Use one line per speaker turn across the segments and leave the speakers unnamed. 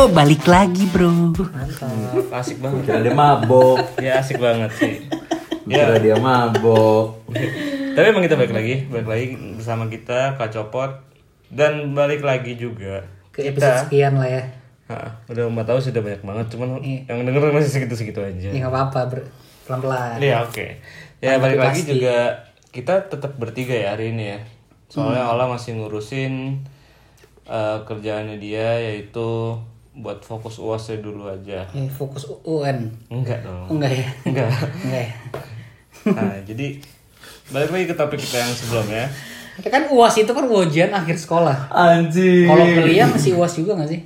Balik lagi bro.
Mantap, asik banget.
Kira dia mabok.
Ya asik banget sih.
Kira dia mabok.
Tapi emang kita balik lagi, balik lagi bersama kita Kak Copot dan balik lagi juga
Ke episode sekian lah ya.
Hah, udah empat tahun sudah banyak banget, cuman
Iya.
yang denger masih segitu-segitu aja.
Ya nggak apa-apa, bro. Pelan-pelan.
Iya oke. Ya
Tapi
balik lagi
pasti.
juga kita tetap bertiga ya hari ini ya. Soalnya
Hmm.
Ola masih ngurusin eh, kerjaannya dia yaitu buat fokus uasnya dulu aja.
Eh, fokus UN.
Enggak dong.
enggak ya?
Enggak.
Enggak ya?
Nah jadi balik lagi ke topik kita yang sebelumnya.
Kita kan UAS itu kan ujian akhir sekolah.
Anjing.
Kalau kuliah masih UAS juga gak sih?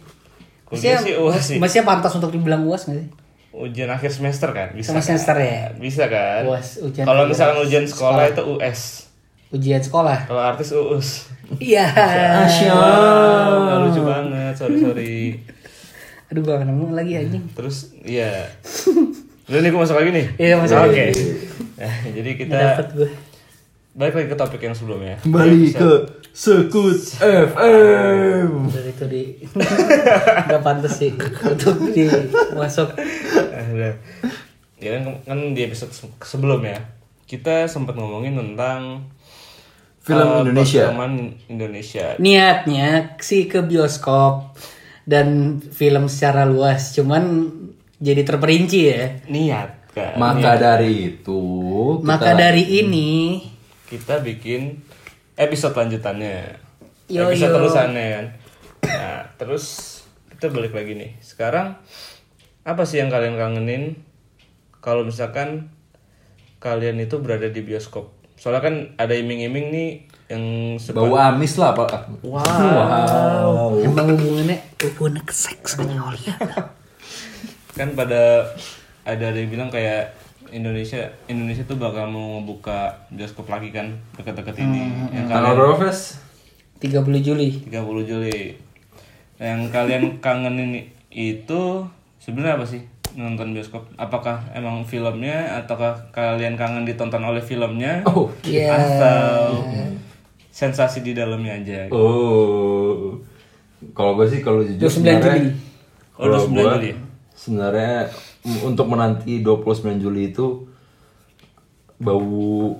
Kuliah sih UAS sih.
Masih pantas untuk dibilang UAS gak sih?
Ujian akhir semester kan? Bisa.
Sama
kan?
semester ya?
Bisa kan?
UAS, ujian
Kalau misalkan ujian sekolah, itu US.
Ujian sekolah.
Kalau artis uus.
Iya.
Nggak lucu banget, sorry sorry.
Aduh gua nemu lagi anjing.
Terus iya. Udah nih gue masuk lagi nih.
Iya, masuk
Oke.
lagi.
Nah, jadi kita
dapet gue.
balik lagi ke topik yang sebelumnya.
Kembali ke Sekut FM.
Dari itu di nggak pantas sih untuk di masuk.
Udah. Ya kan, kan di episode se- sebelumnya kita sempat ngomongin tentang
Film
eh,
Indonesia.
perfilman Indonesia.
Niatnya sih ke bioskop dan film secara luas, cuman jadi terperinci ya.
Niat kan.
Maka dari itu kita-
Maka dari ini
kita bikin episode lanjutannya.
Yo,
episode
yo.
terusannya kan. Nah, terus kita balik lagi nih. Sekarang apa sih yang kalian kangenin kalau misalkan kalian itu berada di bioskop? Soalnya kan ada iming-iming nih yang sepa-
bau amis lah pak. Wow.
emang hubungannya hubungannya ke seks Aulia.
kan pada ada ada yang bilang kayak Indonesia Indonesia tuh bakal mau buka bioskop lagi kan deket-deket ini. Yang
Tanggal
kalian
berapa Fes?
30 Juli.
30 Juli. Yang kalian kangenin itu sebenarnya apa sih nonton bioskop? Apakah emang filmnya ataukah kalian kangen ditonton oleh filmnya?
Oh.
Iya.
Atau sensasi di dalamnya aja?
Oh. Kalau gue sih kalau jujur
29
sebenarnya
Juli.
Oh, 29
gua
Juli.
Sebenarnya m- untuk menanti 29 Juli itu bau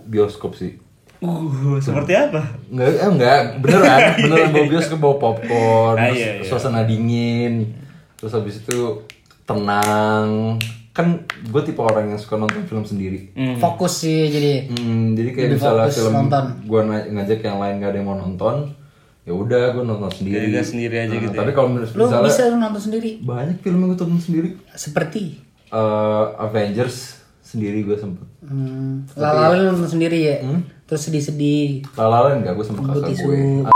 bioskop sih.
Uh, seperti apa?
Enggak, eh, enggak, beneran, beneran bau bioskop, bau popcorn,
Ah, iya, iya.
suasana dingin, terus habis itu tenang. Kan gue tipe orang yang suka nonton film sendiri.
Fokus sih jadi.
Hmm, jadi kayak
Lebih
misalnya
fokus
film
nonton.
gue ngajak yang lain gak ada yang mau nonton, ya udah gue nonton sendiri.
Jadi dia sendiri aja
Nah,
gitu
Tapi kalau mis-
Lu
misalnya
bisa lu nonton sendiri.
banyak film yang gue tonton sendiri.
Seperti
Eh, Avengers sendiri gue sempet.
hmm, Lala lu nonton sendiri ya. Terus sedih-sedih.
Lala enggak gue sama kakak gue.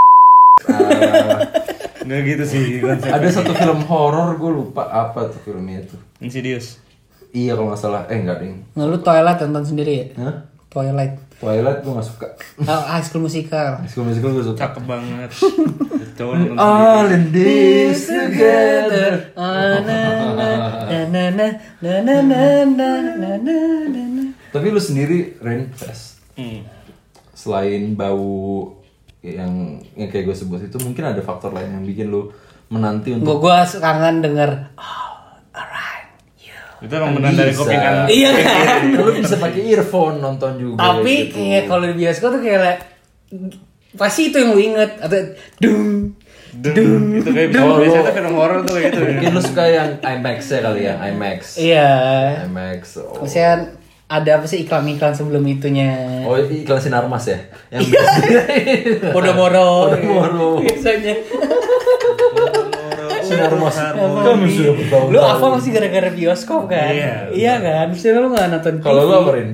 Nggak gitu sih.
Ada satu film horor gue lupa apa tuh filmnya itu.
Insidious.
Iya kalau nggak salah, eh enggak ding.
Nah, lu Twilight nonton sendiri ya?
Hah?
Twilight.
Twilight gue gak suka.
Oh, High School Musical.
High School Musical gue suka.
Cakep banget.
All in this together.
Ah, na, na, na, na, na, na, na, na, na, na, na, na, na.
Tapi lu sendiri Rain Fest.
Hmm.
Selain bau yang yang kayak gue sebut itu mungkin ada faktor lain yang bikin lu menanti untuk
Gua gua kangen denger oh.
Itu emang benar dari kuping kan.
Iya kan?
lu bisa pakai earphone nonton juga
Tapi
gitu.
kayak kalau di bioskop tuh kayak pasti itu yang lu inget atau dung
Dung. Itu kayak
Dung.
biasanya tuh film horor tuh kayak gitu. ya.
mungkin lu suka yang IMAX ya kali ya IMAX
Iya.
IMAX oh,
Maksudnya ada apa sih iklan-iklan sebelum itunya?
oh iklan Sinarmas ya yang
Bodo-bodo.
Bodo-bodo.
Biasanya.
Sudah bertahun
Lu apa masih gara-gara bioskop kan?
Iya.
Iya kan? Maksudnya lu gak nonton
kalau
TV.
lu apa Rin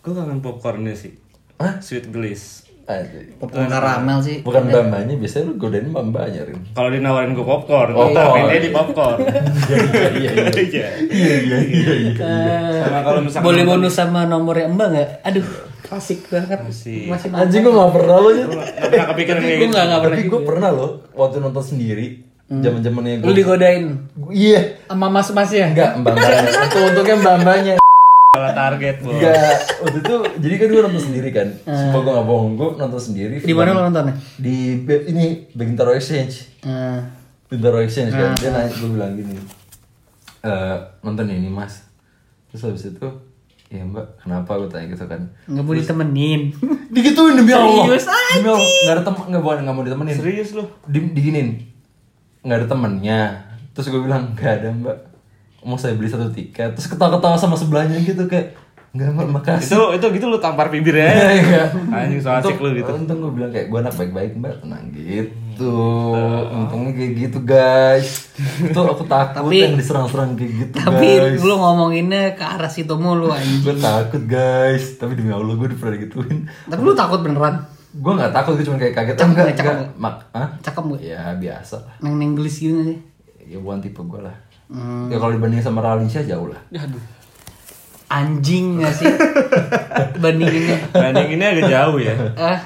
Gue kangen popcornnya sih.
Hah?
Sweet.
Anjing.
Popcorn karamel sih.
bukan mbak-mbaknya biasanya lu godain mbak-mbaknya Rin
Kalau dinawarin gue popcorn,
Oh.
gue dia di popcorn.
iya iya
Iya.
iya iya iya iya
Sama kalau misalkan
boleh bonus sama nomornya Mbak nggak? Aduh, klasik banget.
Masih.
Masih
anjing gua gak pernah lo
Nggak pernah kepikiran kayak
Gue
gitu.
nggak nggak pernah
tapi gue pernah loh waktu nonton sendiri zaman zamannya
Lu
gue
digodain?
Iya.
Sama mas-masnya?
enggak mbak mbaknya untuk untuknya mbak mbaknya
Salah target, Bos.
enggak waktu itu jadi kan gue nonton sendiri kan. Sumpah gue gak bohong gue nonton sendiri
Di mana lo nontonnya?
di ini Bintaro Exchange.
Hmm.
Bintaro Exchange kan. Dia nanya gue bilang gini eh nonton ini mas. Terus habis itu ya mbak kenapa? Gue tanya gitu kan.
Nggak mau ditemenin.
digituin demi Allah
Serius,
demi Allah nggak ada temen nggak bukan nggak mau ditemenin.
Serius lu?
di diginin nggak ada temennya terus gue bilang nggak ada mbak mau saya beli satu tiket terus ketawa-ketawa sama sebelahnya gitu kayak nggak mbak makasih
Itu itu gitu lu tampar bibir ya.
Iya.
Anjing so asik lu gitu.
Untung gue bilang kayak gue anak baik-baik mbak tenang gitu. Untungnya kayak gitu guys. Itu aku takut
Tapi-
yang diserang-serang kayak gitu
Tapi
guys.
lu ngomonginnya ke arah situ mulu anjing.
Gue takut guys. Tapi demi Allah gue udah pernah gituin.
Tapi lu takut beneran?
Gue gak takut gue cuma kayak kaget.
Cakep
enggak,
nggak? Cakep
enggak. Mak?
Cakep gak?
Ya biasa lah.
Neng neng gelis gitu sih.
Ya bukan tipe gue lah.
Hmm.
Ya kalau dibanding sama Ralisha jauh lah.
Aduh. Anjing gak sih? Bandinginnya.
Bandinginnya agak jauh ya.
Ah,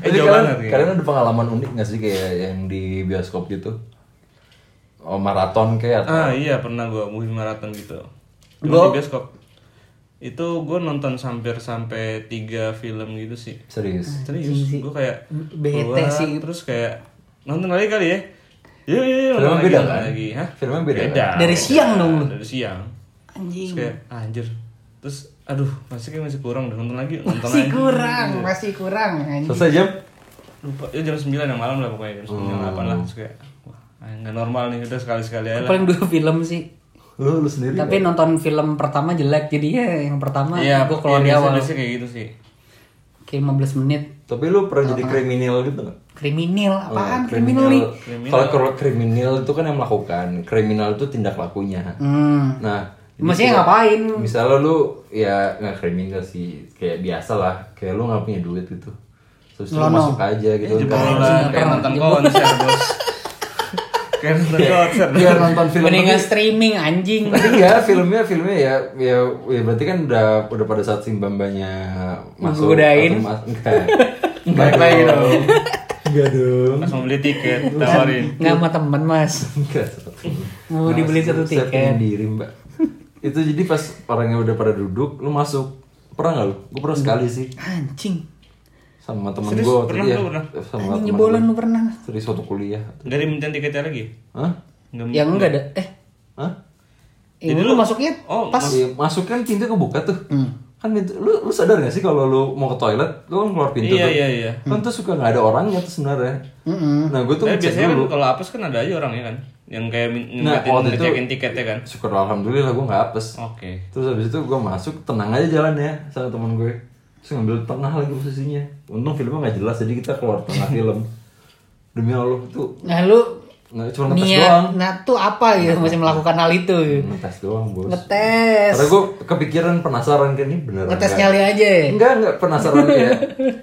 Eh
Tapi
jauh
kalian,
banget ya.
kalian ada pengalaman unik gak sih kayak yang di bioskop gitu? Oh maraton kayak atau
Ah iya pernah gua movie marathon gitu. Cuma
Gua-
di bioskop. Itu gue nonton hampir sampai tiga film gitu sih.
serius?
Serius, gue kayak
Bete
keluar,
sih.
Terus kayak nonton lagi kali ya. Yuk, yuk, yuk,
Filmnya
nonton
beda
lagi,
kan?
lagi. Hah?
Filmnya beda kan?
Dari siang dong lu?
Dari siang.
anjing.
Terus kayak anjir. Terus aduh, masih kayak masih kurang udah nonton lagi, nonton
Masih
lagi.
kurang, masih kurang anjing.
Selesai jam?
Lupa, ya jam 9 yang malam lah pokoknya, jam 9 8 lah. Terus kayak wah, ah, nggak normal nih, udah sekali-sekali aja lah.
Paling dua film sih.
Lu, lu sendiri
Tapi
nggak?
nonton film pertama jelek jadi ya yang pertama
Iya,
gue keluar di
iya,
awal
biasanya kayak gitu sih.
kayak 15 menit
Tapi lu pernah jadi kriminal gitu nggak?
kriminal
Oh,
apaan kriminal nih
Kalau kalau kriminal itu kan yang melakukan, kriminal itu tindak lakunya.
hmm.
Nah,
Maksudnya ngapain?
Misalnya lu ya nggak kriminal sih, kayak biasa lah, kayak lu nggak punya duit gitu. Terus lu masuk aja gitu.
Ya,
kan.
jebolan, kayak nonton konser, Bos. kayak nonton konser.
Biar nonton film
mendingan
tapi-
streaming anjing
Tapi ya filmnya filmnya ya ya ya berarti kan udah udah pada saat si Bambanya masuk atau mas- enggak.
Lagi dong.
Enggak dong.
Pas mau beli tiket, tawarin.
nggak sama temen mas
Enggak.
mau dibeli satu
Saya
tiket
pengen diri, Mbak. itu jadi pas orangnya udah pada duduk, lu masuk. Pernah nggak lu? Gue pernah sekali sih
anjing
sama temen gue
Pernah lu pernah?
sama
anjing
temen gua.
lu pernah
Serius waktu kuliah.
Nggak dimintain tiketnya lagi?
Hah?
Nggak
yang enggak ada eh
Hah?
ini
Jadi
lu
lu-
masuknya
oh,
pas
Iya, masuk kan pintu kebuka tuh.
Hmm.
Kan itu, lu, lu sadar gak sih kalau lu mau ke toilet, lu kan keluar pintu
Iya,
tuh.
iya, iya.
Kan tuh suka nggak ada orangnya tuh sebenarnya.
Mm-mm.
Nah, gue tuh
Eh,
ngecek
biasanya kan
dulu.
kalau apes kan ada aja orangnya kan yang kayak min-
Nah,
ngeliatin
waktu itu-
ngecekin tiketnya kan.
Syukur alhamdulillah gue nggak apes.
Oke.
Terus habis itu gue masuk, tenang aja jalannya sama teman gue. Terus ngambil tengah lagi posisinya. Untung filmnya nggak jelas, jadi kita keluar tengah film. Demi Allah tuh
nah lu
nggak cuma ngetes doang.
niat nah tuh apa ya? Masih melakukan hal itu.
Ngetes doang bos.
ngetes.
Karena gue kepikiran penasaran kan ini beneran.
ngetes nyali aja. Ya
Enggak, enggak penasaran kayak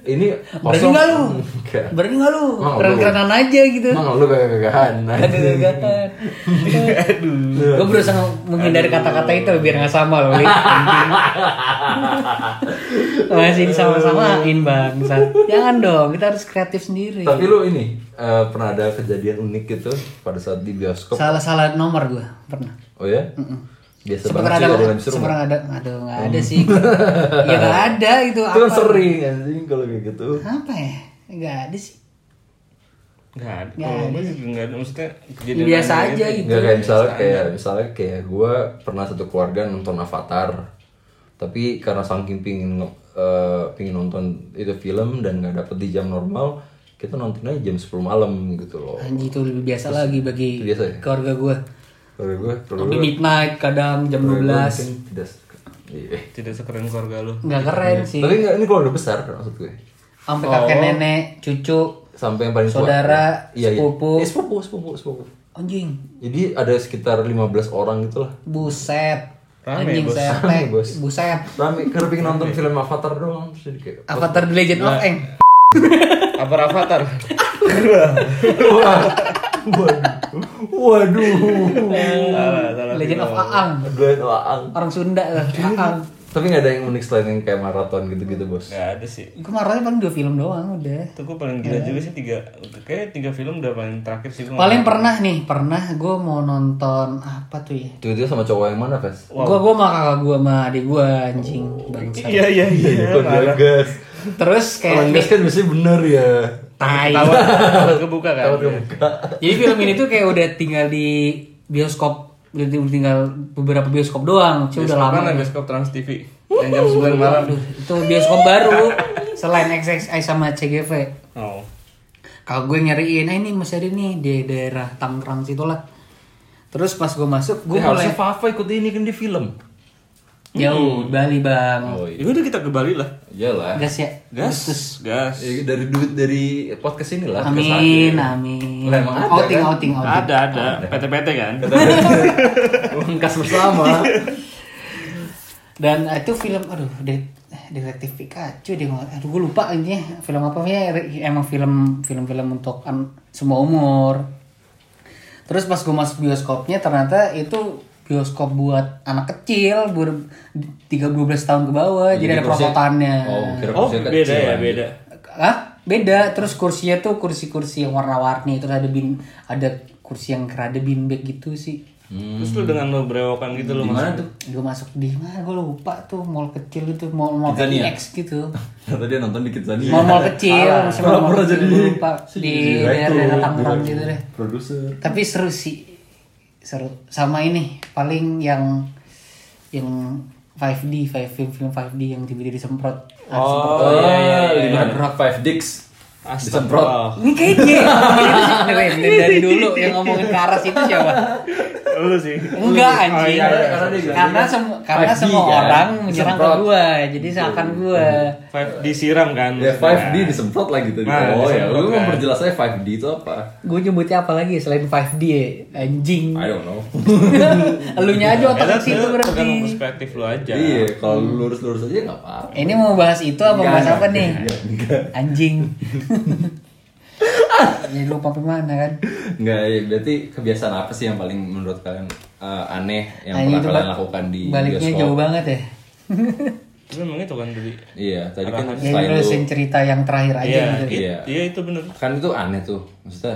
ini
berani
kosong.
nggak lu?
Enggak.
berani nggak lu? Keren-kerenan aja gitu.
Emang lu gak-gagahan.
ada gagahan gue berusaha menghindari kata-kata itu biar nggak sama loh masih disama-samain bang jangan dong kita harus kreatif sendiri.
Tapi lu ini eh, pernah ada kejadian unik gitu pada saat di bioskop?
salah-salah nomor gue pernah
Oh ya? Biasa
Seperti
banget
ada,
sih ada yang disuruh.
seperti ada, aduh nggak ada sih. ya nggak ada gitu.
Itu kan sering anjing kalau kayak gitu.
Apa ya? Nggak ada sih.
Nggak ada.
Nggak
Kalau
ada
nggak ada. Maksudnya kejadian
Biasa aja gitu.
Enggak kayak misalnya kayak misalnya kayak gue pernah satu keluarga nonton Avatar. Tapi karena saking pingin eh, pingin nonton itu film dan nggak dapet di jam normal, kita nontonnya jam 10 malam gitu loh.
Anjing itu lebih biasa lagi bagi
biasa ya?
keluarga gue.
Kalau gue, gue,
midnight kadang jam 12
mungkin tidak. Iya.
Tidak sekeren keluarga lu.
nggak keren sih.
Tapi enggak, ini keluarga besar maksud gue.
Sampai kakek nenek, cucu,
Sampai yang paling tua.
Saudara,
iya, iya.
sepupu.
Eh, sepupu, sepupu, sepupu.
anjing,
Jadi ada sekitar 15 orang gitu lah.
buset.
Rame,
anjing
bos.
sepek,
Rame, bos.
buset.
Rame, karena pengen nonton film Avatar doang terus jadi kayak
Avatar The Legend of Aang.
Apa Avatar?
Wah. Waduh. Waduh.
salah, salah.
Legend of Aang.
Dua doang.
Orang Sunda lah, Aang.
Tapi nggak ada yang unik selain yang kayak maraton gitu-gitu, Bos.
Nggak ada sih.
Kemarin paling dua film doang udah.
Itu gue paling gila juga sih tiga. Kayak tiga film udah paling terakhir sih gue.
Paling pernah nih, pernah gue mau nonton apa tuh ya?
Tiba-tiba sama cowok yang mana, Ves?
Gua gua sama kakak gua sama adik gua anjing bangsa.
Iya iya iya.
Dia gas?
Terus
Kalau
kayak
gas kan biasanya bener ya.
Tai.
Takut takut kebuka kan.
Jadi film ini tuh kayak udah tinggal di bioskop udah tinggal beberapa bioskop doang. Cuma udah lama.
mana bioskop Trans TV yang jam 9 malam.
Aduh, itu bioskop baru selain XXI sama CGV.
Oh.
Kalau gue nyariin, nah ini masih ada nih di daerah Tangerang situ lah. Terus pas gue masuk, gue
Gue
mulai
harusnya Fafa ikut ini kan di film.
Jauh Bali bang.
Oh
Ya udah kita ke Bali lah.
iyalah.
Gas ya.
Gas, gas.
Ya, dari duit dari podcast ini lah.
Amin, amin.
Lah, emang ada,
outing,
kan?
outing, outing.
Ada, ada. PT-PT kan.
Uang kas bersama.
Dan itu film, aduh, de- detektif Pikachu deh. Aduh, gue lupa intinya film apa ya. Emang film film-film untuk an- semua umur. Terus pas gue masuk bioskopnya ternyata itu bioskop buat anak kecil, ber 3 12 tahun ke bawah. Jadi, ada
kursi-
prototannya.
Oh, kira
Oh, beda
kecil
ya,
aja.
beda.
Ah, beda. Terus kursinya tuh kursi-kursi yang warna-warni. Terus ada bin ada kursi yang rada beanbag gitu sih.
Terus lu dengan lo berewokan gitu lo
Di mana
masuk.
tuh?
Gue masuk di mana? Gue lupa tuh mall kecil itu, mall mall? X gitu.
Dia nonton di Kidzania.
Mall mall kecil, semua mall kecil,
jadi
gua lupa di daerah Tangerang gitu deh.
Produser.
Tapi seru sih, seru. Sama ini paling yang yang 5D, five film film 5D yang tiba-tiba disemprot. Ah, disemprot.
Oh,
iya, iya, iya.
lima five dicks.
Astagfirullah.
Ini kayaknya Ini sih beneran. dari, dulu yang ngomongin ke arah situ siapa?
Lu sih.
Enggak anjing.
iya, iya.
Karena bilang
karena
dia
sem- karena
5D
semua
kan,
orang menyerang ke
disemprot.
gua, jadi seakan gua.
Five disiram kan.
Ya
maksudnya.
5D disemprot lagi tadi.
Nah,
oh ya,
disemprot
lu
kan.
memperjelas aja 5D itu apa?
Gue nyebutnya apa lagi selain 5D ya? Anjing.
I don't know.
Elunya aja otak
itu
ke situ berarti.
tergantung perspektif lu aja.
Iya, kalau lu lurus-lurus aja nggak apa-apa.
Ini mau bahas itu apa
Enggak,
bahas apa
enggak,
nih?
enggak, enggak.
Anjing. Jadi lupa sampai mana kan?
Enggak, ya, berarti kebiasaan apa sih yang paling menurut kalian eh, aneh yang
Anjing
pernah
itu
kalian lakukan di
Baliknya
bioskop?
jauh banget ya.
Tapi emang itu kan tadi.
Iya, tadi kan
Ya
selain lu
cerita yang terakhir aja
Iya,
gitu.
iya,
Iya.
iya itu bener.
kan itu aneh tuh. Maksudnya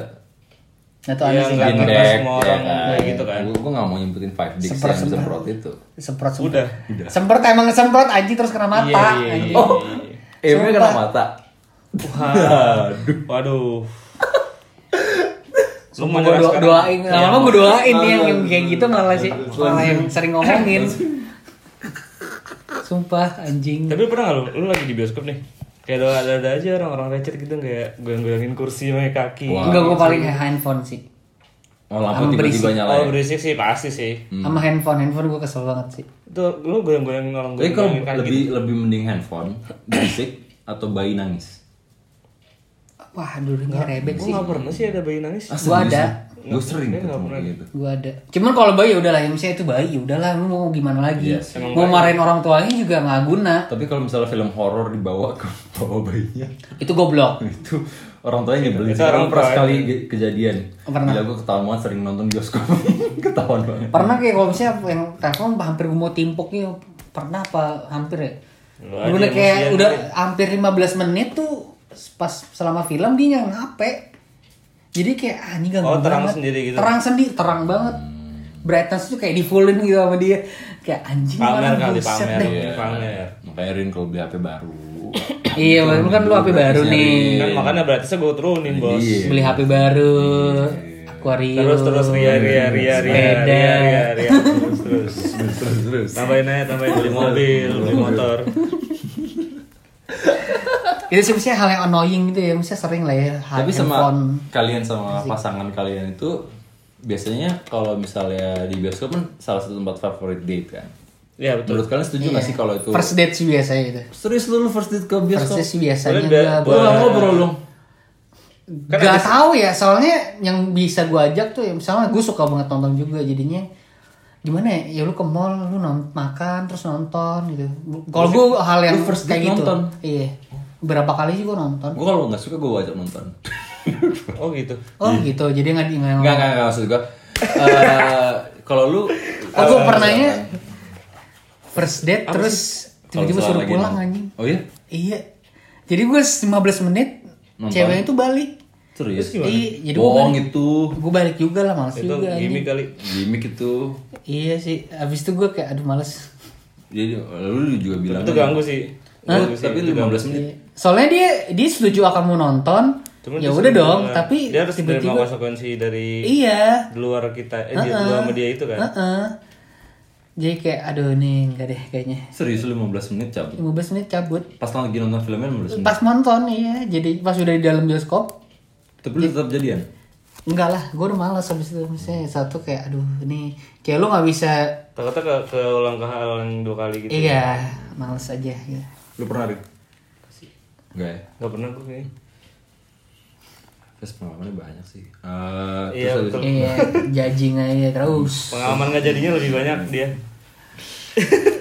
Nah, itu aneh
Iya,
sih.
nggak ngerti semua
ya
orang
kan.
kayak gitu kan.
Gue gak mau nyebutin 5 dicks
Semprot,
yang
semprot.
itu.
Semprot semprot.
Udah.
Semprot emang semprot aja terus kena mata.
Iya, iya,
anjing.
iya.
Oh, eh kena mata.
Waduh. Waduh. Lu
Gue doa,
sekarang.
doain,
Iya,
lama-lama gue doain nih yang, kayak gitu malah sih, malah yang sering ngomongin. Sumpah anjing.
Tapi pernah gak lu, lu lagi di bioskop nih? Kayak ada ada aja orang-orang recet gitu kayak goyang-goyangin kursi pakai kaki.
Wah.
Enggak gue paling handphone sih.
Oh, lampu tiba-tiba
berisik.
nyala.
Oh
ya?
berisik sih pasti sih.
Sama handphone, handphone gue kesel banget sih.
Itu lu goyang-goyangin orang
Tapi kalau
goyang-goyangin kaki
lebih
gitu.
lebih mending handphone, berisik atau bayi nangis.
Wah, dulunya rebek
Gue
sih.
gak pernah sih ada bayi nangis.
Gua ada.
Gue sering ketemu gitu.
Gue ada. Cuman kalau bayi udahlah, ya misalnya itu bayi, udahlah lu mau gimana lagi.
Yes,
emang
mau marahin orang tuanya juga nggak guna.
Tapi kalau misalnya film horor dibawa ke bawa bayinya,
Itu goblok.
itu orang tuanya nyebelin.
Itu
sih.
orang
pernah sekali kejadian.
Pernah.
Gila gue ketahuan banget sering nonton bioskop. ketahuan banget.
Pernah kayak kalau misalnya yang telepon hampir gue mau timpuknya pernah apa hampir ya?
Lu
Udah kayak udah hampir 15 menit tuh pas selama film dia yang ngape. Jadi kayak ah ini ganggu
Oh, terang
banget.
sendiri gitu.
Terang sendiri, terang banget. Brightness tuh kayak di fullin gitu sama dia. Kayak anjing
Pamer kali pamer.
deh.
Iya. Pamer.
Makanya Rin kalau beli HP baru.
Iya, lu kan lu HP baru nih.
Kan makanya berarti saya gue turunin bos.
Iya.
Beli HP baru. Aquarium.
Terus terus ria ria ria ria ria ria ria terus terus.
terus terus terus.
Tambahin aja tambahin beli mobil beli motor.
Itu sih misalnya hal yang annoying gitu ya, misalnya sering lah ya.
Tapi sama
handphone.
kalian sama pasangan kalian itu biasanya kalau misalnya di bioskop kan salah satu tempat favorit date kan.
Iya betul.
Menurut kalian setuju nggak sih kalau itu?
First date sih biasanya gitu.
Serius lu first date ke
First
bioskop?
date sih biasanya.
Lu nggak ngobrol lu?
Kan
gak
ada-
tahu ya, soalnya yang bisa gua ajak tuh ya misalnya gue suka banget nonton juga jadinya gimana ya, ya lu ke mall, lu nonton, makan terus nonton gitu. Kalau gue hal yang
lu first date
kayak gitu,
nonton?
iya. Berapa kali sih gue nonton?
Gue kalau nggak suka gue wajib nonton.
Oh gitu.
Oh gitu, jadi nggak nggak
Enggak enggak enggak maksud gue. eh kalau lu
Oh gue
eh,
pernahnya first date
Apa
terus tiba-tiba suruh
lagi
pulang anjing.
Oh iya?
Iya. Jadi gue 15 menit
Nonton.
ceweknya itu balik.
Serius?
Iya, jadi gue
Bohong
balik.
itu.
Gue balik juga lah males
Itu
juga. anjing.
gimmick kali.
Gimik itu.
Iya sih. Abis itu gue kayak aduh males.
Jadi lu juga bilang
Itu ganggu sih.
Hah?
Ganggu
Tapi
itu ganggu.
15 menit.
Soalnya dia dia setuju akan mau nonton, Ya
dia
udah dong,
banget.
tapi
dia harus menerima
tiba-tiba-
konsekuensi dari
iya
di luar kita eh di luar sama dia itu kan
Heeh. jadi kayak aduh nih enggak deh kayaknya
Serius lu 15 menit cabut.
15 menit cabut
Pas lagi nonton filmnya 15 menit.
pas nonton iya jadi pas udah di dalam bioskop
Tapi lu tetap jadian.
enggak lah gue udah malas habis itu misalnya satu kayak aduh ini kayak lu nggak bisa
takutnya ke, ke ulang ke hal yang dua kali gitu
iya males aja gitu.
Lu pernah Rik? Enggak ya?
nggak pernah gue kayaknya
Terus pengalamannya banyak sih. Eh,
Iya,
terus
betul.
iya judging aja terus
pengalaman nggak jadinya lebih banyak dia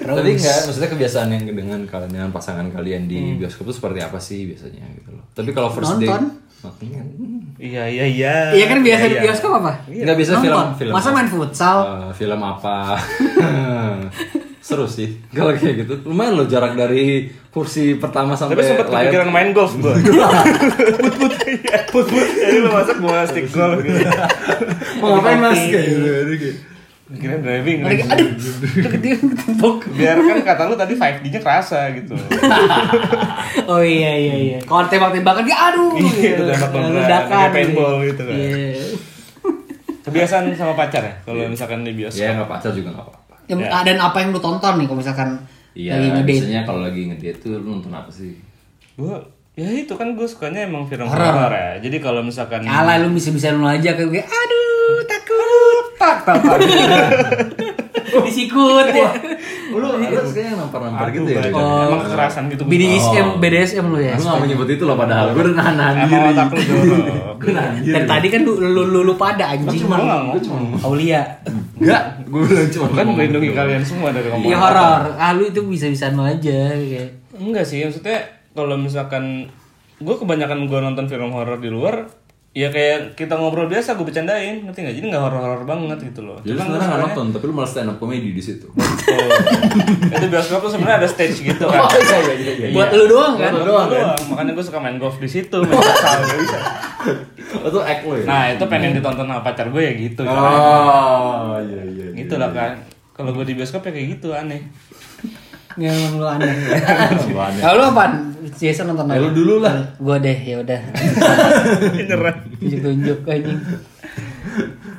Tapi enggak, maksudnya kebiasaan yang dengan kalian dengan pasangan kalian di bioskop itu seperti apa sih biasanya gitu loh. Tapi kalau first date
Nonton.
nonton
iya iya iya
iya kan biasa di
Iya, iya.
bioskop apa
Enggak bisa
Nonton.
film film.
masa main futsal
Eh, film apa? Seru sih. Kalau kayak gitu. Lumayan loh jarak dari kursi pertama sampai
tapi sempat kepikiran main golf gue put put put put jadi lu masak gua stick golf gitu.
Mau ngapain mas? Kayak gitu. Kayak,
kira driving.
Lagi, aduh dia
biar kan kata lu tadi 5D nya kerasa gitu.
Oh iya iya iya. Kalau tembak-tembakan dia aduh.
Iya, itu tembak kayak paintball gitu kan.
iya.
Kebiasaan sama pacar ya? Kalau misalkan di bioskop.
Ya nggak pacar juga nggak apa-apa.
Ya, dan apa yang lu tonton nih kalau misalkan
Iya,
lagi ngedate
biasanya kalau lagi ngedate tuh lu nonton apa sih?
gua ya itu kan gue sukanya emang film horor ya jadi kalau misalkan
Alah lu bisa-bisa lu aja kayak aduh takut tak tak tak. disikut ya.
Lu lu kayaknya nampar-nampar gitu ya? Rik?
emang kekerasan gitu
BDSM BDSM lu ya?
Lu nggak mau nyebut itu loh padahal. Gue udah nahan
emang
diri.
otak lu jorok
Gue nahan diri.
dan tadi kan lu lu, lu, lu pada anjing.
cuma ngomong
Aulia.
Enggak, gue bilang cuma
kan melindungi kalian semua dari
iya
omongan
horor. ah lu itu bisa-bisa lu aja kayak.
Enggak sih maksudnya kalau misalkan gue kebanyakan gue nonton film horor di luar ya kayak kita ngobrol biasa gue bercandain ngerti nggak jadi nggak horor-horor banget gitu loh
Jadi
Cuman
sebenarnya nggak nonton, tapi lu malah stand up comedy di situ.
Oh, itu bioskop tuh sebenarnya ada stage gitu kan
iya iya iya. iya.
buat lu doang kan
Buat doang, kan? makanya gue suka main golf di situ main futsal gak bisa
Oh, Itu act lo ya?
nah itu pengen ditonton sama pacar gue ya gitu kan
Oh, iya iya. iya.
gitu lah kan kalau gue di bioskop ya kayak gitu aneh
yang lu aneh
ya?
kalau lu apaan Jason nonton
Ya,
apa
lu dulu lah.
gue deh ya udah
nyerah
tunjuk-tunjuk anjing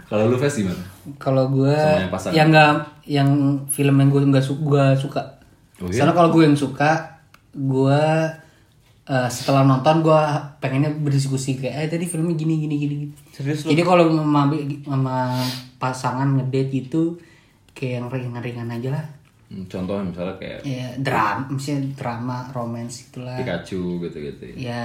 Kalau lu Fes gimana?
kalau gue
Sama yang
nggak yang film yang gue nggak su gua suka
Oh, iya?
soalnya kalau gue yang suka gue eh, setelah nonton gue pengennya berdiskusi kayak eh tadi filmnya gini gini gini.
Serius lu?
jadi kalau sama, sama pasangan ngedate gitu kayak yang ringan-ringan aja lah
Contohnya misalnya kayak
ya drama misalnya drama romance itulah
Pikachu gitu-gitu ya.
ya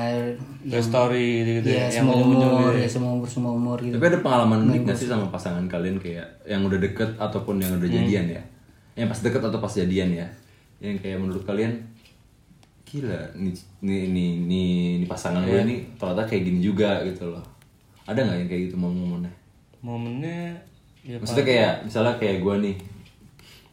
Toy Story gitu
ya
yang
semua umur
gitu.
ya semua umur semua umur gitu
Tapi ada pengalaman unik gak sih sama pasangan kalian kayak yang udah deket ataupun yang udah jadian ya? Yang pas deket atau pas jadian ya? Yang kayak menurut kalian gila nih nih nih nih, nih pasangan gue ini ternyata kayak gini juga gitu loh. Ada nggak yang kayak gitu momen-momennya?
momennya ya
Maksudnya kayak misalnya kayak gue nih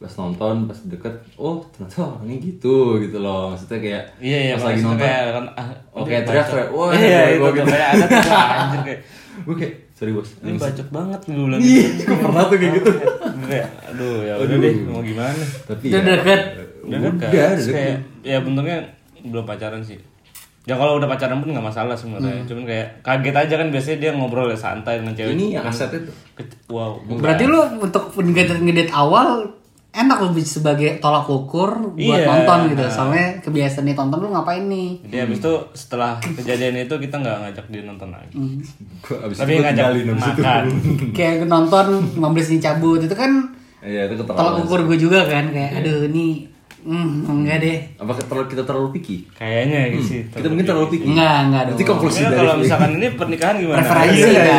pas nonton pas deket oh ternyata orangnya gitu gitu loh. Maksudnya kayak
Iya iya
pas lagi nonton
kayak kan ah, ini
kayak teriak
bacot.
teriak wah
iya
gua
tuh
gitu.
kayak ada tuh wah, anjir kayak.
Gue kayak sorry bos.
Ini bacot banget gue bilang
Ih, gue pernah tuh kayak gitu?
Gue kayak aduh ya udah deh mau gimana?
Tapi
Udah deket.
udah
deket.
kayak ya bentuknya belum pacaran sih. Ya kalau udah pacaran pun nggak masalah sebenarnya. Cuman kayak kaget aja kan biasanya dia ngobrol ya santai dengan cewek.
Ini yang aset itu
Ke- wow.
Berarti lu untuk ngedate awal enak lu bisa sebagai tolak ukur buat
Iya.
nonton gitu. Soalnya kebiasaan nih tonton lu ngapain nih?
Jadi habis itu setelah kejadian itu kita nggak ngajak dia nonton lagi.
Gua abis
tapi
itu
ngajak
tinggalin abis
makan.
Kayak nonton 15 ini cabut itu kan
iya itu
tolak ukur gue juga kan. Kayak aduh ini hmm, enggak deh.
Apa terlalu kita terlalu picky?
Kayaknya gitu sih
kita mungkin terlalu picky.
Enggak enggak
nanti
dong.
konklusi dari
kalau misalkan ini pernikahan gimana?
Preferensi kan?
iya,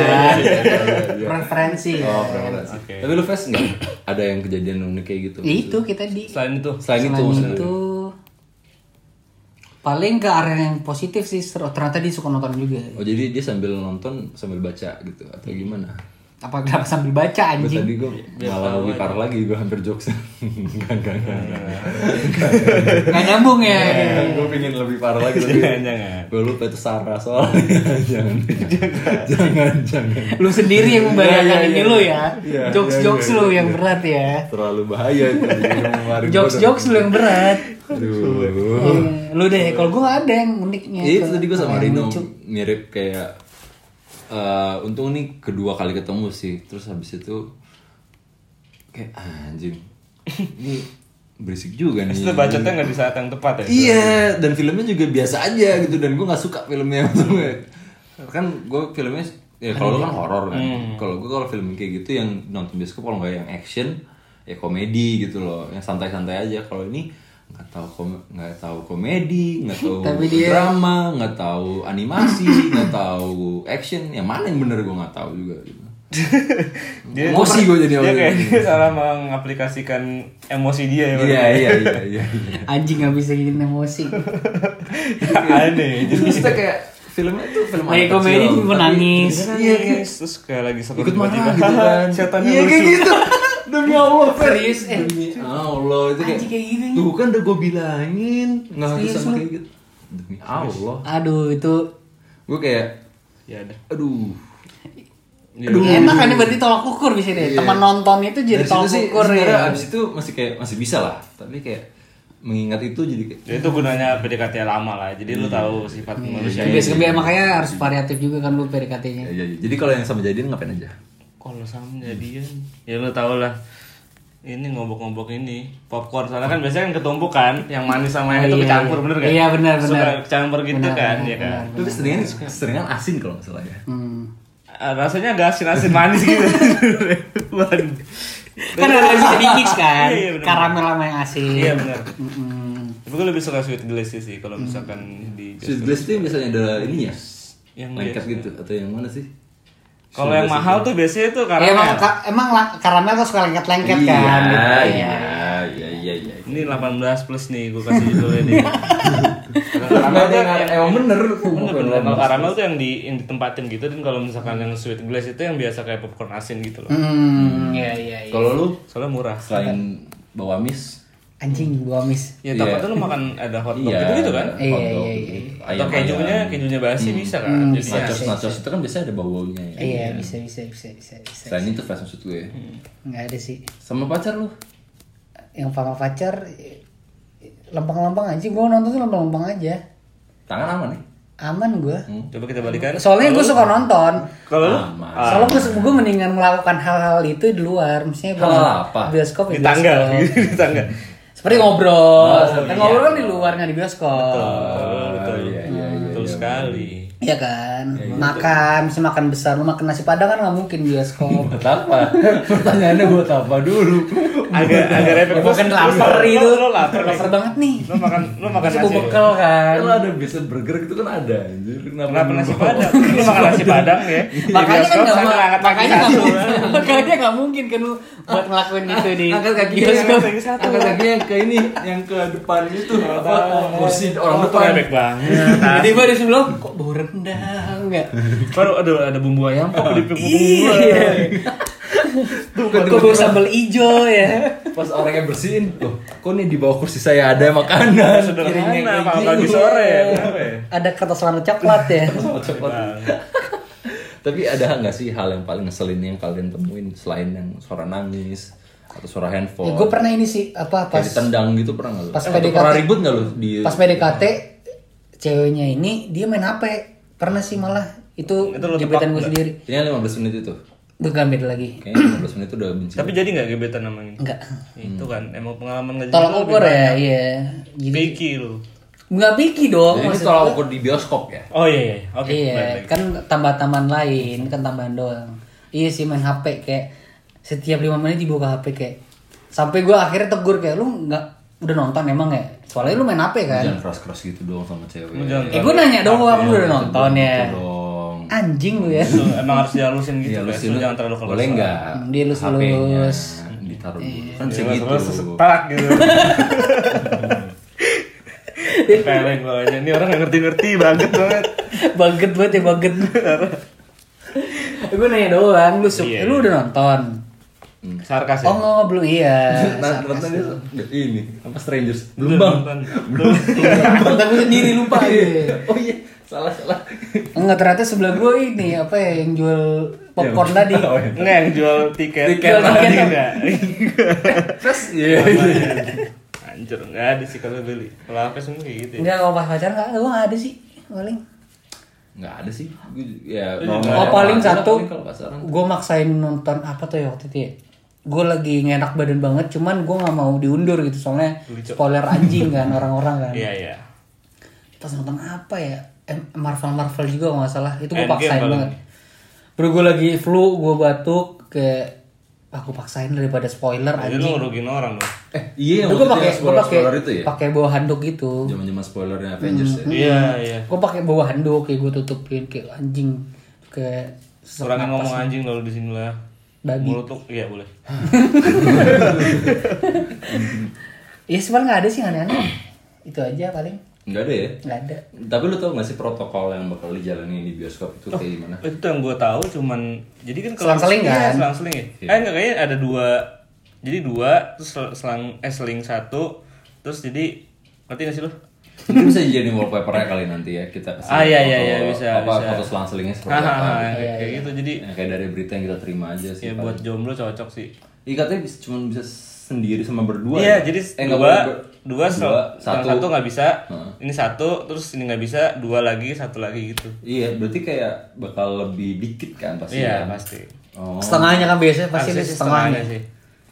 iya.
preferensi
oh
kan.
preferensi.
Oke.
tapi lu Fes nggak? Ada yang kejadian unik kayak gitu?
Ya itu kita di
selain itu?
Selain itu
selain itu paling ke area yang positif sih ternyata dia suka nonton juga.
Oh jadi dia sambil nonton sambil baca gitu atau gimana
apa kenapa sambil baca anjing?
tadi gue malah lebih parah lagi gue hampir jokes. Enggak enggak enggak
nggak. Nyambung ya?
Gue pengen lebih parah lagi tapi
jangan
gue lupa itu Sarah soalnya. Jangan jangan jangan.
lu sendiri yang membayangkan
Iya, iya,
ini
iya.
lu ya. Jokes jokes lu yang berat ya.
Terlalu bahaya itu
jokes jokes lu yang berat.
Aduh.
Lu deh. Kalau gua nggak ada yang uniknya.
Iya, itu tadi gue sama Rino mirip kayak eh, untung nih kedua kali ketemu sih. Terus habis itu kayak "Ah, anjing. Ini berisik juga nih.
Itu bacotnya nggak di saat yang tepat ya?
Iya, dan filmnya juga biasa aja gitu dan gue nggak suka filmnya. Kan gue filmnya ya kalau lu kan horor kan. Kalau gue kalau film kayak gitu yang nonton bioskop kalau nggak yang action ya komedi gitu loh, yang santai-santai aja. Kalau ini nggak tahu kom nggak tahu komedi, nggak tahu
Tapi dia-
drama, nggak tahu animasi, nggak tahu action. Yang mana yang bener gue nggak tahu juga gitu.
Dia,
Emosi gue jadi
dia kayak dia salah mengaplikasikan emosi dia ya.
Iya iya iya iya. iya.
Anjing nggak bisa gini emosi.
Aneh. Jadi
Maksudnya kayak filmnya tuh film anak
komedi
kecil,
tiba
tapi-
nangis.
Iya kayak
terus kayak lagi seru
ikut marah
tiba-tiba,
gitu kan
Setannya
iya
lucu.
kayak gitu demi Allah Fer.
Serius, eh.
demi Allah itu kayak,
gitu, ya.
tuh kan udah gue bilangin nggak harus sama kayak gitu demi Allah
Aduh itu
gue kayak
Ya udah.
aduh
Iya.
enak kan ini berarti tolak ukur bisa deh.
Iya.
Teman nonton itu jadi
Dari
tolak
sih
ukur
sebenarnya
ya.
abis itu masih kayak masih bisa lah tapi kayak mengingat itu jadi kayak
Ya, itu gunanya PDKT lama lah. Jadi lu tahu sifat manusia.
Biasa biasa makanya harus variatif juga kan lu PDKT-nya.
ya, ya, ya. jadi kalau yang sama jadian ngapain aja
Kalau sama jadian, ya lu tau lah. Ini ngobok-ngobok ini popcorn soalnya kan biasanya kan ketumpuk kan, yang manis sama yang
Oh,
itu
iya,
kecampur
iya.
bener kan?
Iya, benar, benar.
Suka kecampur gitu
Benar,
kan,
benar,
ya kan.
benar.
tapi seringan seringan asin kalau nggak salah ya
Hmm.
Eh, rasanya agak asin-asin manis gitu.
Kan ada bisa di mix kan.
Iya, iya, benar.
Karamel sama yang asin.
Iya benar.
Mm-mm.
Tapi gue lebih suka sweet glaze sih kalau misalkan di
sweet glaze itu biasanya ada ininya
Yang
lengket gitu atau yang mana sih
Kalau yang mahal tuh biasanya tuh karena
emang, ka- emang karamel tuh suka lengket-lengket kan.
iya,
gitu.
iya, iya, iya, iya.
ini 18 plus nih gue kasih. Kalau
Nggak
karamel tuh
yang emang bener.
Bener. Kalau karamel tuh yang di yang ditempatin gitu dan kalau misalkan yang sweet glaze itu yang biasa kayak popcorn asin gitu loh.
Hmm, iya iya iya.
Kalau lu
Soalnya murah.
selain bawa mis,
Anjing gua miss.
Ya
Iya.
takutnya lu makan ada hotdog
iya,
gitu gitu kan.
Iya, iya, iya.
Atau kejunya kejunya basi bisa kan.
Hmm,
Jadi
bisa.
nachos, nachos itu kan biasanya ada bau-baunya ya.
Iya, bisa bisa bisa bisa bisa.
Selain itu fast maksud gue.
Enggak ada sih.
Sama pacar lu?
Yang sama pacar lempeng-lempeng aja. Gua nonton tuh lempeng-lempeng aja.
Tangan aman nih.
Aman gua.
coba kita balikan.
Soalnya gue suka nonton.
Kalau lu
Aman.
Soalnya gue gue mendingan melakukan hal-hal itu di luar, misalnya
Hal-hal apa?
bioskop
di tangga, di tangga.
Seperti ngobrol,
Oh,
kan
iya.
ngobrol kan di luar nggak di bioskop.
Betul, betul.
iya, iya, iya,
Betul
iya.
sekali.
Iya kan, makan, bisa makan besar, lu makan nasi padang kan nggak mungkin bioskop.
Buat apa? Pertanyaannya buat apa dulu?
Agak agak repot.
Ya, bukan lapar itu,
Lu lapar.
lapar banget nih.
Lu makan lu makan nasi.
gue bekel kan.
Kalau ada biasa burger gitu kan ada anjir.
Kenapa nasi padang? Lu makan nasi padang ya? Di
Makanya kan
bioskop
nggak
sambil
mau-
angkat kaki
makanya makanya nggak mungkin kan lu buat ngelakuin itu di
Angkat kaki Angkat kakinya yang ke ini, yang ke depan itu apa? Kursi orang
tuh
depan.
bebek banget.
Gue di sebelah kok bau rendang nggak?
Baru ada ada bumbu ayam kok di bumbu
Iya. Kok bau sambal ijo ya?
Pas orangnya bersihin, loh, kok nih di bawah kursi saya ada makanan.
Sederhana, kalau
gini.
pagi sore ya. kenapa ya?
Ada kertas warna coklat ya.
Coklat. Tapi ada nggak sih hal yang paling ngeselin yang kalian temuin selain yang suara nangis atau suara handphone?
Ya, gue pernah ini sih apa pas
Kayak ditendang gitu pernah nggak lu?
pas
Eh,
PDKT.
pernah ribut nggak lu di
pas PDKT ceweknya ini dia main HP pernah sih malah itu,
Itu
gebetan gue sendiri
Ini 15 menit itu.
Bukan beda lagi
Kayaknya 15 menit itu udah benci.
Tapi jadi nggak gebetan namanya?
enggak
Itu kan emang pengalaman nggak
tolak
jadi
ukur ya iya jadi
Picky lu.
nggak picky dong
Jadi ini
maksud
tolak
gua.
ukur di bioskop ya.
Oh iya iya. Oke.
iya kan tambah-tambahan lain kan tambahan doang iya sih main HP kayak setiap lima menit dibuka HP kayak sampai gue akhirnya tegur kayak lu nggak udah nonton emang ya soalnya lu main HP kan
Jangan keras-keras gitu dong sama cewek.
Eh gue nanya doang lu udah nonton ya. Anjing lu ya
Lu emang harus dihalusin gitu.
Iya, lu
guys.
sih
Lu
lu
jangan terlalu keluar.
boleh nggak?
Hmm, dilus-lus.
HP-nya ditaruh dulu. Kan bisa gitu.
Terus setak gitu. Peleng gue aja. Ini orang nggak ngerti-ngerti banget banget.
baget banget ya baget gue nanya doang lu suka
Iya.
lu udah nonton
Sarkas ya.
oh nggak belum iya
Nah, dia ini apa Strangers?
Belum
Belum bang.
nonton. Belum.
nonton gue sendiri lupa gitu
Oh iya, salah salah.
enggak ternyata sebelah gue ini apa ya yang jual popcorn tadi
Oh, iya.
Nggak yang jual tiket.
Tiket
Jual tiket.
Enggak.
Terus iya.
Anjir, nggak ada sih kalau beli. Kalau apa semua kayak gitu. ya.
enggak kalau pas pacaran enggak gue nggak ada sih paling
nggak ada sih ya normal
Oh paling
Ada
satu,
kalau
gue maksain nonton apa tuh ya waktu itu ya. Gue lagi ngenak badan banget, cuman gue nggak mau diundur gitu soalnya spoiler anjing kan orang-orang kan.
Iya iya.
Pas nonton apa ya? Em- Marvel Marvel juga nggak salah. Itu gue paksain
paling.
banget. Bro gue lagi flu, gue batuk, kayak aku paksain daripada spoiler
Jadi lu
anjing.
ngerugiin orang dong.
eh iya
gue pakai
yang
gue
spoiler
pakai
spoiler itu ya
pakai bawa handuk gitu.
zaman zaman spoilernya Avengers ya
Iya iya.
Gue pakai bawa handuk kayak gue tutupin kayak anjing kayak
Kurangin ngomong anjing lalu di sini lah.
Babi.
Mulut lu iya boleh.
Ya sebenarnya nggak ada sih aneh-aneh. Itu aja paling
nggak ada ya
nggak ada.
tapi lu tau gak sih protokol yang bakal dijalani di bioskop itu kayak gimana
Itu yang gue tahu cuman jadi kan
Selang-seling
Iya,
kan?
selang-seling ya.
Iya.
Eh enggak kayaknya ada dua. Jadi dua terus sel- selang eh seling satu terus jadi ngerti gak sih lu?
Mungkin bisa jadi wallpapernya kali nanti ya kita kasih
Ah, iya, iya,
foto-
iya, bisa,
apa
bisa.
foto selang-selingnya seperti
Hahaha,
apa
yang kayak kayak gitu jadi
Ya, kayak dari berita yang kita terima aja sih
ya
paling.
buat jomblo cocok sih.
Iya katanya bisa, cuma bisa sendiri sama berdua
Iya,
ya?
jadi
eh, nggak
dua,
boleh ber-
dua,
dua,
yang
satu.
satu nggak bisa,
Heeh.
ini satu, terus ini nggak bisa, dua lagi, satu lagi gitu.
Iya, berarti kayak bakal lebih dikit kan pasti.
Iya
kan?
pasti.
Oh.
Setengahnya kan biasanya pasti
Harusnya
ada
sih
setengahnya.
sih.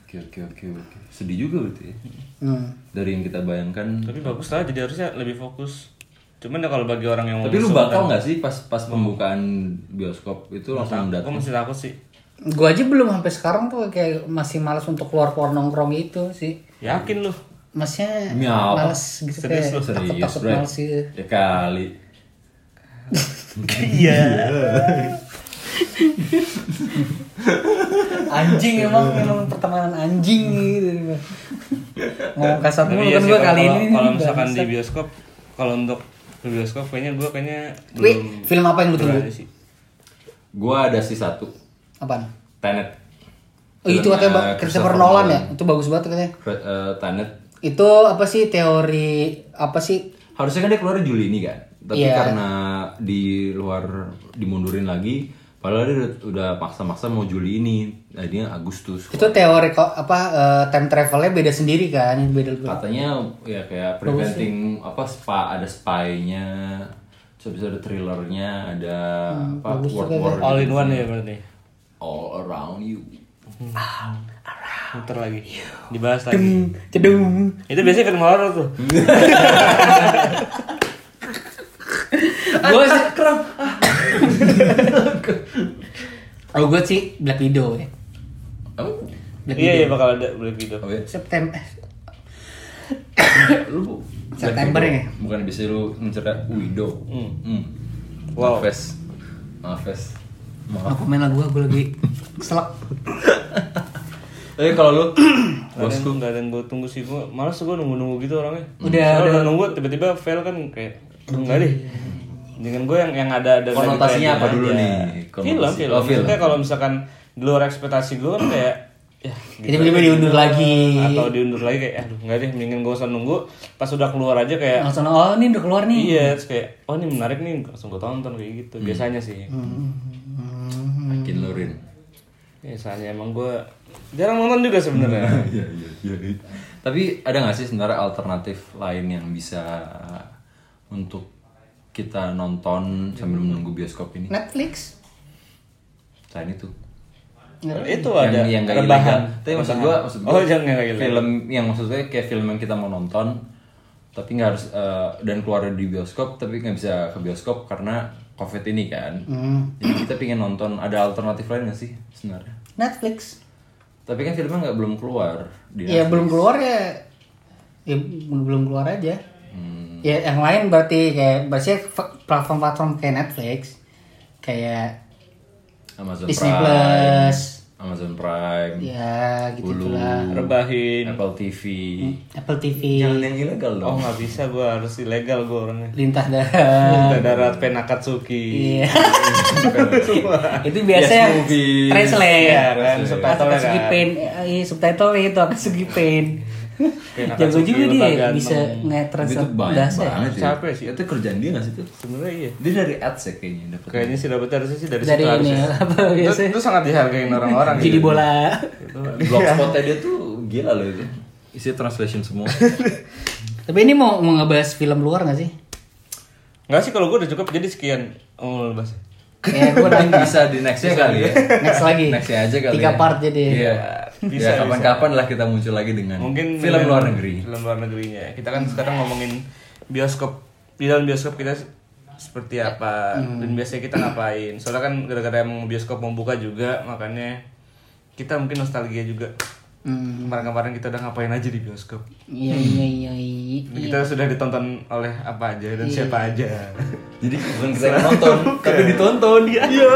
Oke oke oke oke. Sedih juga berarti. ya.
Hmm.
Dari yang kita bayangkan.
Tapi bagus lah, jadi harusnya lebih fokus. Cuman ya kalau bagi orang yang mau
Tapi lu bakal
kan-
nggak sih pas pas pembukaan bioskop itu langsung datang?
masih takut sih.
Gue aja belum sampai sekarang tuh kayak masih malas untuk keluar keluar nongkrong itu sih.
Yakin lu?
Masnya malas gitu
Serius
kayak
lu?
Serius,
takut-takut
Bre.
malas gitu.
Ya kali.
Iya.
Anjing emang emang pertemanan anjing gitu. Ngomong kasar mulu
iya
kan gue kali ini.
Kalau misalkan di bioskop, kalau untuk di bioskop kayaknya gue kayaknya belum
film apa yang lu tunggu?
Gua ada sih satu.
Apaan?
Tenet.
Oh itu katanya Ba- Christopher Nolan ya? Itu bagus banget katanya.
Eh, Tenet.
Itu apa sih teori apa sih?
Harusnya kan dia keluar Juli ini kan. Tapi
Iya.
karena di luar dimundurin lagi, padahal dia udah, maksa-maksa mau Juli ini. Dia Agustus.
Itu teori kok apa eh, time travelnya beda sendiri kan? Beda
Katanya ya kayak preventing apa spa ada spy-nya. Terus bisa ada thrillernya, ada apa war war
All in
gitu.
one ya berarti.
All around you.
Muter lagi. Dibahas lagi.
Cedung.
Itu biasanya film horor tuh.
gue sih kram. oh gue sih Black Widow ya.
Oh,
Black
Iya iya bakal ada Black Widow.
oh ya.
September.
Lu
September ya?
Widow. Bukan bisa lu mencerah Widow.
Hmm.
Hmm.
Wow.
Maaf, Fes. Maaf.
Apa main lagu gue lagi selak.
Tapi kalau lu
Gak ada, yang- gak ada yang gue tunggu sih gue Males gue nunggu-nunggu gitu orangnya
Udah,
Soalnya
udah.
nunggu tiba-tiba fail kan kayak Enggak deh Dengan gue yang yang ada ada
Konotasinya apa dulu
aja.
nih?
Film, film.
Oh, film.
Maksudnya kalau misalkan di luar ekspektasi gue kan kayak ya gitu
Tiba-tiba diundur lagi.
atau diundur lagi kayak aduh nggak deh mendingan gue usah nunggu pas udah keluar aja kayak
Langsung oh ini udah keluar nih.
iya terus kayak oh ini menarik nih langsung gue tonton kayak gitu
Hmm.
biasanya sih
Makin lurin.
biasanya emang gue jarang nonton juga sebenarnya
Iya, iya, iya. Tapi ada nggak sih sebenarnya alternatif lain yang bisa untuk kita nonton sambil menunggu bioskop ini?
Netflix.
Selain itu.
itu ada
yang, yang gak
rebahan
ilegal. Tapi maksud gua, maksud gua
oh jangan yang gak ilegal.
film yang maksudnya kayak film yang kita mau nonton tapi nggak harus eh, dan keluar di bioskop tapi nggak bisa ke bioskop karena covid ini kan.
Hmm.
Jadi kita pingin nonton ada alternatif lain nggak sih sebenarnya?
Netflix.
Tapi kan filmnya nggak belum keluar di
Ya belum keluar ya. Ya belum belum keluar aja.
Hmm.
Ya yang lain berarti kayak berarti platform-platform kayak Netflix, kayak
Amazon
Disney
Prime,
Plus,
Amazon Prime,
ya gitu gitulah.
rebahin
Apple TV.
Apple TV,
Jangan yang ilegal
oh
dong.
nggak bisa gue harus ilegal gue orangnya
lintah darat.
Kita darat Penakatsuki
Iya. itu biasa yang
movie.
translate.
Iya, kan,
Akatsuki
kan.
Pen, subtitle itu Akatsuki Pen.
Kayak
Jago juga dia bisa
banyak
bahasa.
banget ya.
Capek sih.
Itu kerjaan dia nggak sih tuh?
sebenarnya iya
Dia dari ads ya kayaknya dapat.
kayaknya sih dapat harusnya sih dari,
Dari
situ
ini
harusnya.
apa
itu,
biasanya?
itu sangat dihargain orang-orang
Jadi
gitu.
bola.
Blogspotnya dia tuh gila loh itu. Isi translation semua.
Tapi ini mau mau ngebahas film luar gak sih?
Enggak sih kalau gue udah cukup jadi sekian oh bahas
ya gue
Mungkin bisa di nextnya kali ya.
next lagi
Nextnya aja kali
tiga
ya.
part jadi
Iya.
Bisa,
ya kapan-kapan lah kita muncul lagi dengan
mungkin
film
dengan
luar negeri.
film luar negerinya. Kita kan sekarang ngomongin bioskop di dalam bioskop kita seperti apa dan biasanya kita ngapain. Soalnya kan gara-gara emang bioskop membuka juga makanya kita mungkin nostalgia juga.
Hmm,
kemarin-kemarin kita udah ngapain aja di bioskop.
Iya iya iya iya.
kita sudah ditonton oleh apa aja dan siapa aja.
Jadi bukan kita nonton, tapi ditonton.
iya